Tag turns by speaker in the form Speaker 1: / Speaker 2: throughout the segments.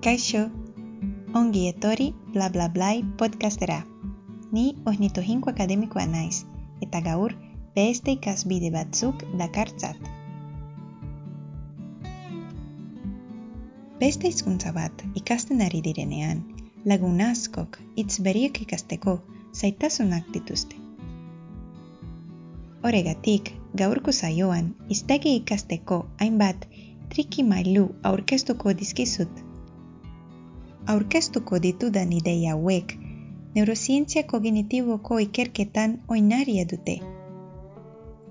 Speaker 1: Kaixo, ongi etori bla bla blai podcastera. Ni ohnito hinko akademikoa naiz, eta gaur beste ikasbide batzuk dakartzat. Beste hizkuntza bat ikasten ari direnean, lagun askok hitz beriek ikasteko zaitasunak dituzte. Horregatik, gaurko zaioan, iztegi ikasteko hainbat triki mailu aurkeztuko dizkizut aurkeztuko ditudan ideia hauek, neurozientzia kognitiboko ikerketan oinaria dute.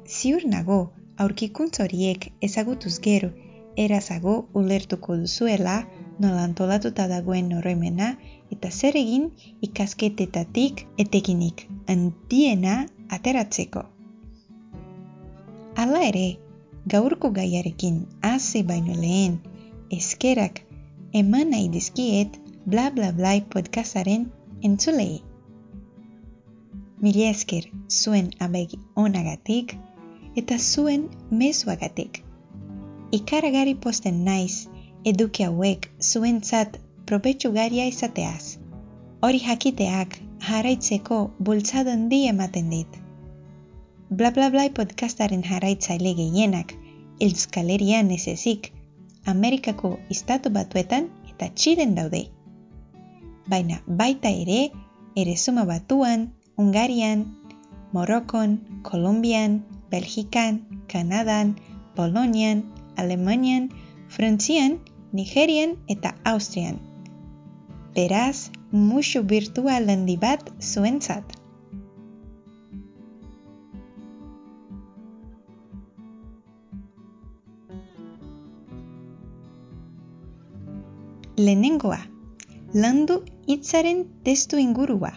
Speaker 1: Ziur nago, aurkikuntz horiek ezagutuz gero, erazago ulertuko duzuela nola antolatuta dagoen oroimena eta zer egin ikasketetatik etekinik handiena ateratzeko. Hala ere, gaurko gaiarekin hasi baino lehen, eskerak eman nahi dizkiet bla bla bla podcastaren entzulei. Mila esker zuen abegi onagatik eta zuen mezuagatik. Ikaragari posten naiz eduki hauek zuen zat propetxugaria izateaz. Hori jakiteak jarraitzeko bultzadon di ematen dit. Bla bla bla podcastaren jarraitzaile gehienak Euskalerian ez ezik Amerikako istatu batuetan eta txilen daude baina baita ere, ere suma batuan, Ungarian, Morokon, Kolumbian, Belgikan, Kanadan, Polonian, Alemanian, Frantzian, Nigerian eta Austrian. Beraz, musu virtual handi bat zuentzat. Lehenengoa, landu hitzaren testu ingurua.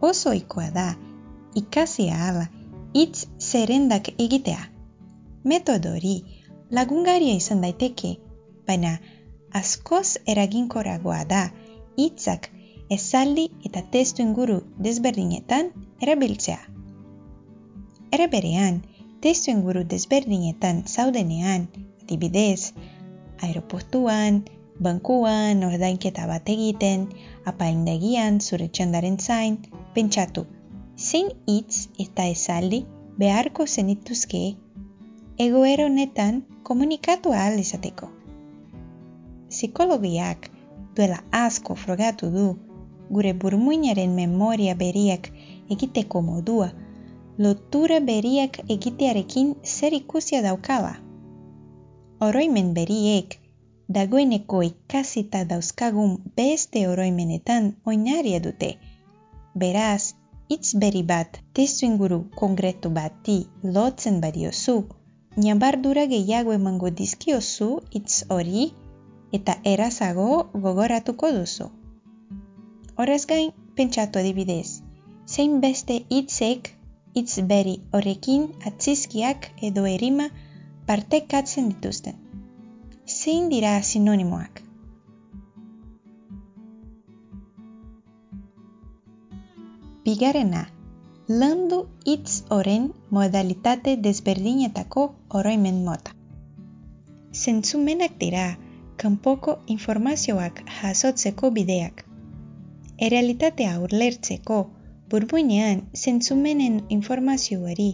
Speaker 1: Oso ikoa da, ikasi ahala, hitz zerrendak egitea. Metodo hori lagungaria izan daiteke, baina askoz eraginkoragoa da hitzak esaldi eta testu inguru desberdinetan erabiltzea. Era berean, testu inguru desberdinetan zaudenean, adibidez, aeroportuan, bankuan ordainketa bat egiten, apaindegian zure txandaren zain, pentsatu, zein hitz eta esaldi beharko zenituzke egoero honetan komunikatu ahal izateko. Psikologiak duela asko frogatu du gure burmuinaren memoria beriak egiteko modua, lotura beriak egitearekin zer ikusia daukala. Oroimen beriek dagoeneko ikasita dauzkagun beste oroimenetan oinaria dute. Beraz, hitz beri bat testu inguru konkretu bati lotzen badiozu, niabardura gehiago emango dizkiozu hitz hori eta erazago gogoratuko duzu. Horaz gain, pentsatu adibidez, zein beste hitzek hitz beri horrekin atzizkiak edo erima partekatzen dituzten zein dira sinonimoak. Bigarrena, landu hitz oren modalitate desberdinetako oroimen mota. Zentzumenak dira, kanpoko informazioak jasotzeko bideak. Errealitatea urlertzeko, burbuinean zentzumenen informazioari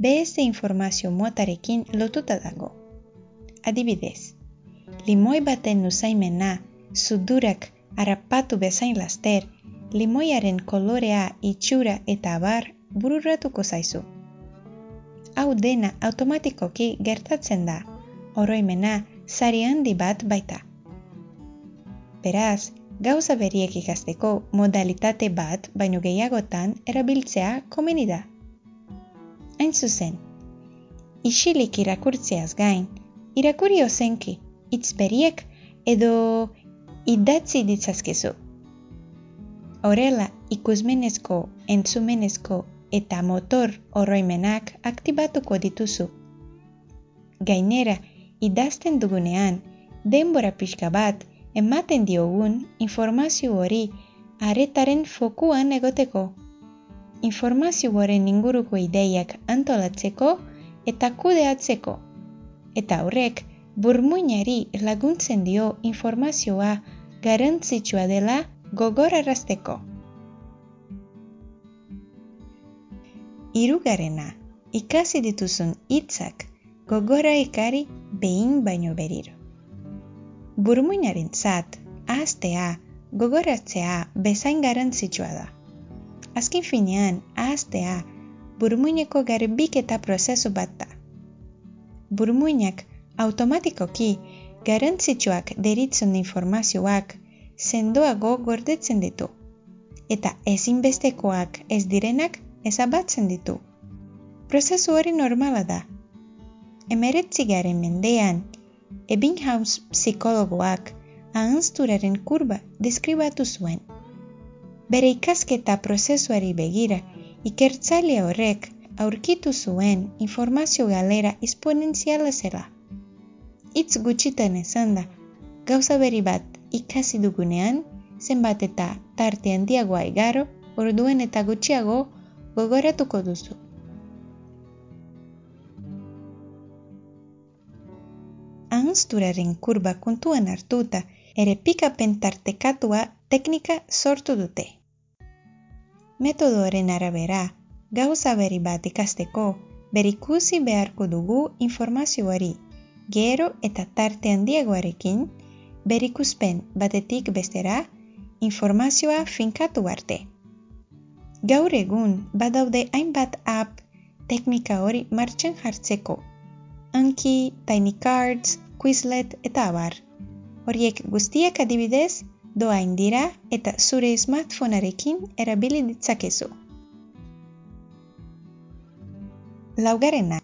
Speaker 1: beste informazio motarekin lotuta dago. Adibidez, limoi baten usaimena, sudurak harrapatu bezain laster, limoiaren kolorea, itxura eta abar bururatuko zaizu. Hau dena automatikoki gertatzen da, oroimena zari handi bat baita. Beraz, gauza beriek ikasteko modalitate bat baino gehiagotan erabiltzea komeni da. Zuzen, isilik irakurtzeaz gain, irakurri ozenki, itzberiek edo idatzi ditzazkezu. Horrela, ikusmenezko, entzumenezko eta motor oroimenak aktibatuko dituzu. Gainera, idazten dugunean, denbora pixka bat ematen diogun informazio hori aretaren fokuan egoteko. Informazio horren inguruko ideiak antolatzeko eta kudeatzeko. Eta horrek, burmuinari laguntzen dio informazioa garantzitsua dela gogorarasteko. Hirugarrena, ikasi dituzun hitzak gogora ekari behin baino beriro. Burmuinaren zat, ahaztea, gogoratzea bezain garantzitsua da. Azkin finean, ahaztea, burmuineko garbiketa prozesu bat da. Burmuinak automatikoki garantzitsuak deritzen informazioak sendoago gordetzen ditu, eta ezinbestekoak ez direnak ezabatzen ditu. Prozesu hori normala da. Emeretzigaren mendean, Ebbinghaus psikologoak ahanzturaren kurba deskribatu zuen. Bere ikasketa prozesuari begira, ikertzaile horrek aurkitu zuen informazio galera esponentziala zela. Itz gutxitan esan da, gauza berri bat ikasi dugunean, zenbat eta tarte handiagoa igaro, orduen eta gutxiago gogoratuko duzu. Ahansturaren kurba kontuan hartuta, ere pikapen tartekatua teknika sortu dute. Metodoaren arabera, gauza berri bat ikasteko, berikusi beharko dugu informazioari gero eta tarte handiagoarekin, berikuspen batetik bestera, informazioa finkatu arte. Gaur egun badaude hainbat app teknika hori martxan jartzeko. Anki, Tiny Cards, Quizlet eta abar. Horiek guztiak adibidez, doain dira eta zure smartphonearekin erabili ditzakezu. Laugarena,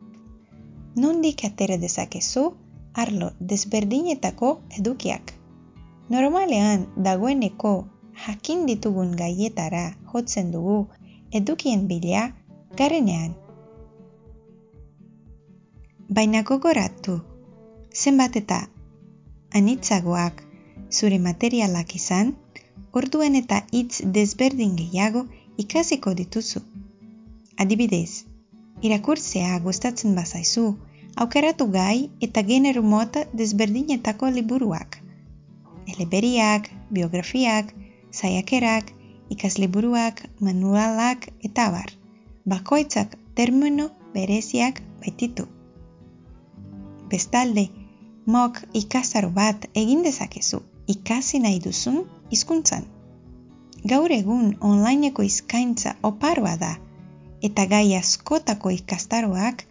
Speaker 1: nondik atera dezakezu arlo desberdinetako edukiak. Normalean dagoeneko jakin ditugun gaietara jotzen dugu edukien bila garenean. Baina gogoratu, zenbat eta anitzagoak zure materialak izan, orduen eta hitz desberdin gehiago ikasiko dituzu. Adibidez, irakurtzea gustatzen bazaizu, aukeratu gai eta genero mota desberdinetako liburuak. Eleberiak, biografiak, zaiakerak, ikasliburuak, manualak eta bar. Bakoitzak termino bereziak baititu. Bestalde, mok ikasaro bat egin dezakezu ikasi nahi duzun hizkuntzan. Gaur egun onlineko izkaintza oparoa da eta gai askotako ikastaroak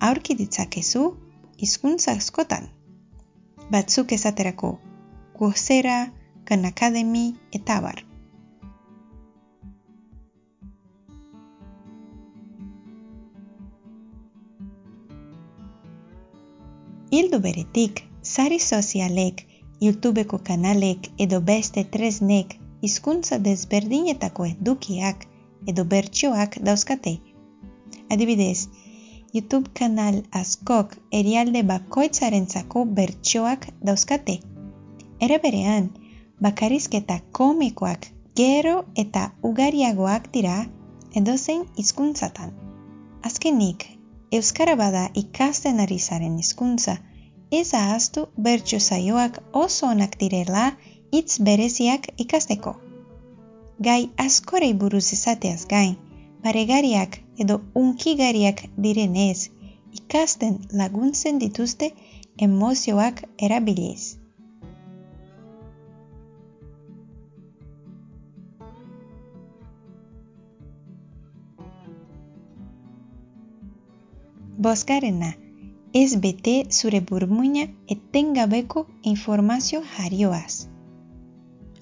Speaker 1: aurki ditzakezu hizkuntza askotan. Batzuk esaterako Coursera, Khan Academy eta bar. Hildu beretik, sari sozialek, YouTubeko kanalek edo beste tresnek hizkuntza desberdinetako edukiak edo bertsioak dauzkate. Adibidez, YouTube kanal askok erialde bakoitzarentzako bertsioak dauzkate. Era berean, bakarizketa komikoak gero eta ugariagoak dira edozein hizkuntzatan. Azkenik, euskara bada ikasten ari zaren hizkuntza, ez ahaztu bertso zaioak oso onak direla hitz bereziak ikasteko gai askorei buruz izateaz gain, paregariak edo unkigariak direnez, ikasten laguntzen dituzte emozioak erabiliz. Bosgarena, ez bete zure burmuina etengabeko informazio jarioaz.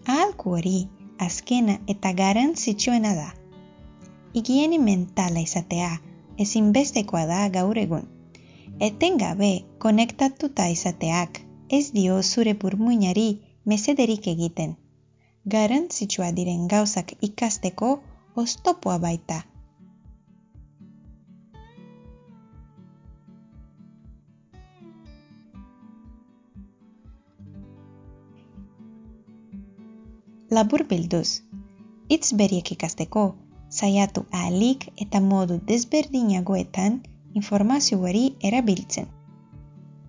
Speaker 1: Ahalku hori, azkena eta garantzitsuena da. Igieni mentala izatea ezinbestekoa da gaur egun. Etengabe konektatuta izateak ez dio zure burmuinari mesederik egiten. Garantzitsua diren gauzak ikasteko oztopoa baita. Labur bilduz. Itz beriek ikasteko, saiatu ahalik eta modu desberdinagoetan informazio hori erabiltzen.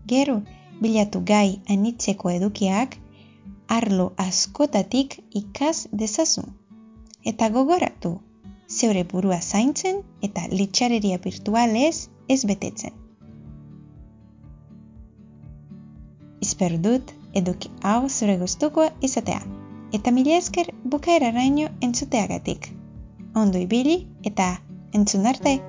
Speaker 1: Gero, bilatu gai anitzeko edukiak, arlo askotatik ikas dezazun. Eta gogoratu, zeure burua zaintzen eta litxareria virtualez ez betetzen. Izper dut eduki hau zure gustuko izatea. Eta mila esker bukaera raino entzuteagatik. Ondo ibili eta entzun arte!